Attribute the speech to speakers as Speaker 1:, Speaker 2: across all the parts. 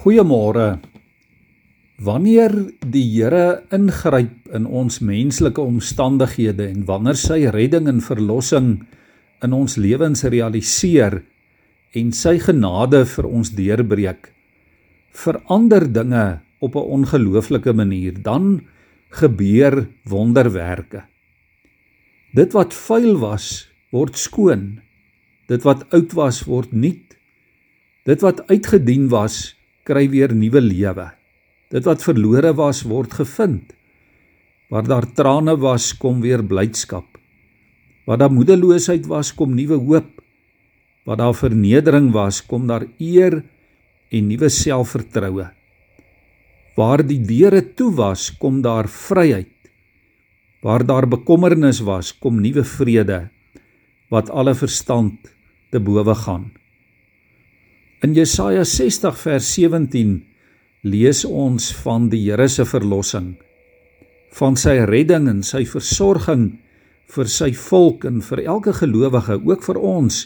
Speaker 1: Goeiemôre. Wanneer die Here ingryp in ons menslike omstandighede en wanneer sy redding en verlossing in ons lewens realiseer en sy genade vir ons deurbreek, verander dinge op 'n ongelooflike manier, dan gebeur wonderwerke. Dit wat vuil was, word skoon. Dit wat oud was, word nuut. Dit wat uitgedien was, kry weer nuwe lewe. Dit wat verlore was, word gevind. Waar daar trane was, kom weer blydskap. Waar daar moedeloosheid was, kom nuwe hoop. Waar daar vernedering was, kom daar eer en nuwe selfvertroue. Waar die deure toe was, kom daar vryheid. Waar daar bekommernis was, kom nuwe vrede wat alle verstand te bowe gaan. In Jesaja 60 vers 17 lees ons van die Here se verlossing, van sy redding en sy versorging vir sy volk en vir elke gelowige, ook vir ons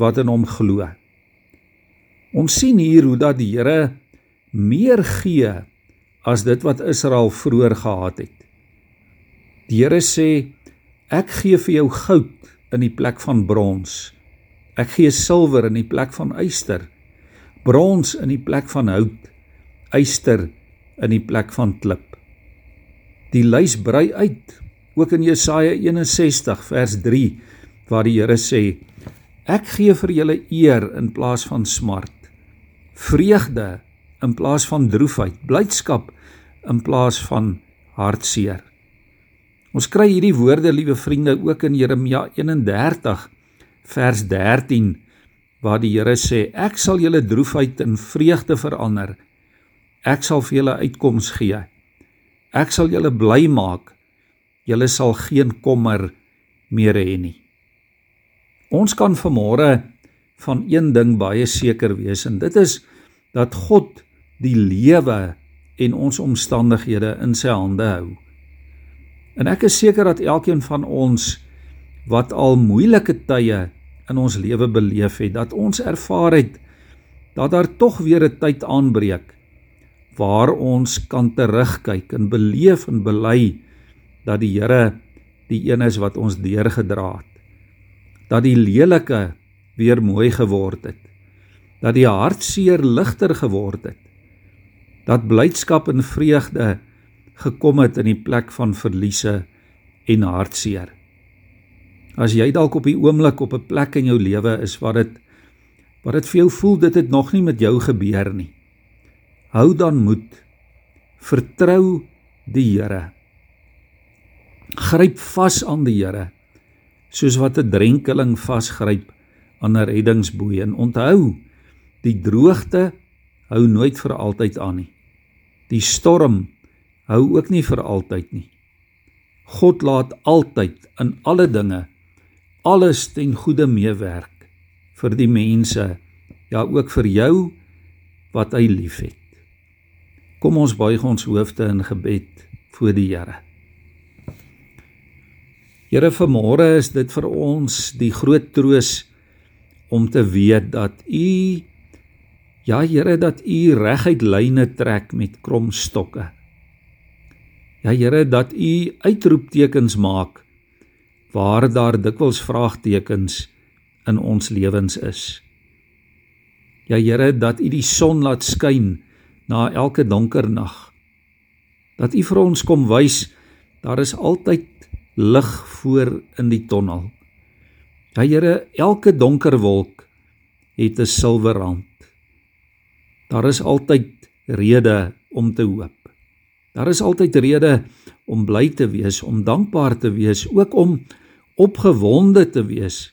Speaker 1: wat in hom glo. Ons sien hier hoe dat die Here meer gee as dit wat Israel vroeër gehad het. Die Here sê ek gee vir jou goud in die plek van brons. Ek gee silwer in die plek van yster brons in die plek van hout, yster in die plek van klip. Die lys brei uit, ook in Jesaja 61 vers 3 waar die Here sê: Ek gee vir julle eer in plaas van smart, vreugde in plaas van droefheid, blydskap in plaas van hartseer. Ons kry hierdie woorde, liewe vriende, ook in Jeremia 31 vers 13 waar die Here sê ek sal julle droefheid in vreugde verander. Ek sal vir julle uitkoms gee. Ek sal julle bly maak. Julle sal geen kommer meer hê nie. Ons kan vanmôre van een ding baie seker wees en dit is dat God die lewe en ons omstandighede in sy hande hou. En ek is seker dat elkeen van ons wat al moeilike tye in ons lewe beleef het dat ons ervaar het dat daar tog weer 'n tyd aanbreek waar ons kan terugkyk en beleef en bely dat die Here die een is wat ons deurgedra het. Dat die lelike weer mooi geword het. Dat die hartseer ligter geword het. Dat blydskap en vreugde gekom het in die plek van verliese en hartseer As jy dalk op die oomblik op 'n plek in jou lewe is waar dit waar dit vir jou voel dit het nog nie met jou gebeur nie. Hou dan moed. Vertrou die Here. Gryp vas aan die Here soos wat 'n drenkeling vasgryp aan 'n reddingsboei en onthou die droogte hou nooit vir altyd aan nie. Die storm hou ook nie vir altyd nie. God laat altyd in alle dinge alles ten goeie meewerk vir die mense, ja ook vir jou wat hy liefhet. Kom ons buig ons hoofde in gebed voor die Here. Here, vanmôre is dit vir ons die groot troos om te weet dat U ja Here dat U reguit lyne trek met krom stokke. Ja Here dat U uitroeptekens maak waar daar dikwels vraagtekens in ons lewens is. Ja Here, dat U die son laat skyn na elke donker nag. Dat U vir ons kom wys daar is altyd lig voor in die tonnel. Ja Here, elke donker wolk het 'n silwer rand. Daar is altyd rede om te hoop. Daar is altyd rede om bly te wees, om dankbaar te wees, ook om opgewonde te wees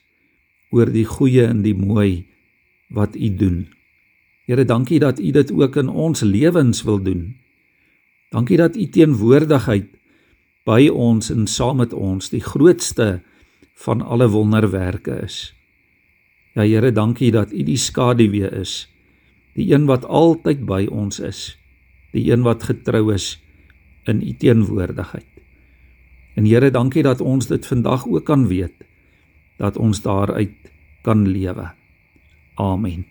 Speaker 1: oor die goeie en die mooi wat U doen. Here, dankie dat U dit ook in ons lewens wil doen. Dankie dat U teenwoordigheid by ons en saam met ons die grootste van alle wonderwerke is. Ja Here, dankie dat U die skaduwee is, die een wat altyd by ons is, die een wat getrou is in U teenwoordigheid. En Here, dankie dat ons dit vandag ook kan weet dat ons daaruit kan lewe. Amen.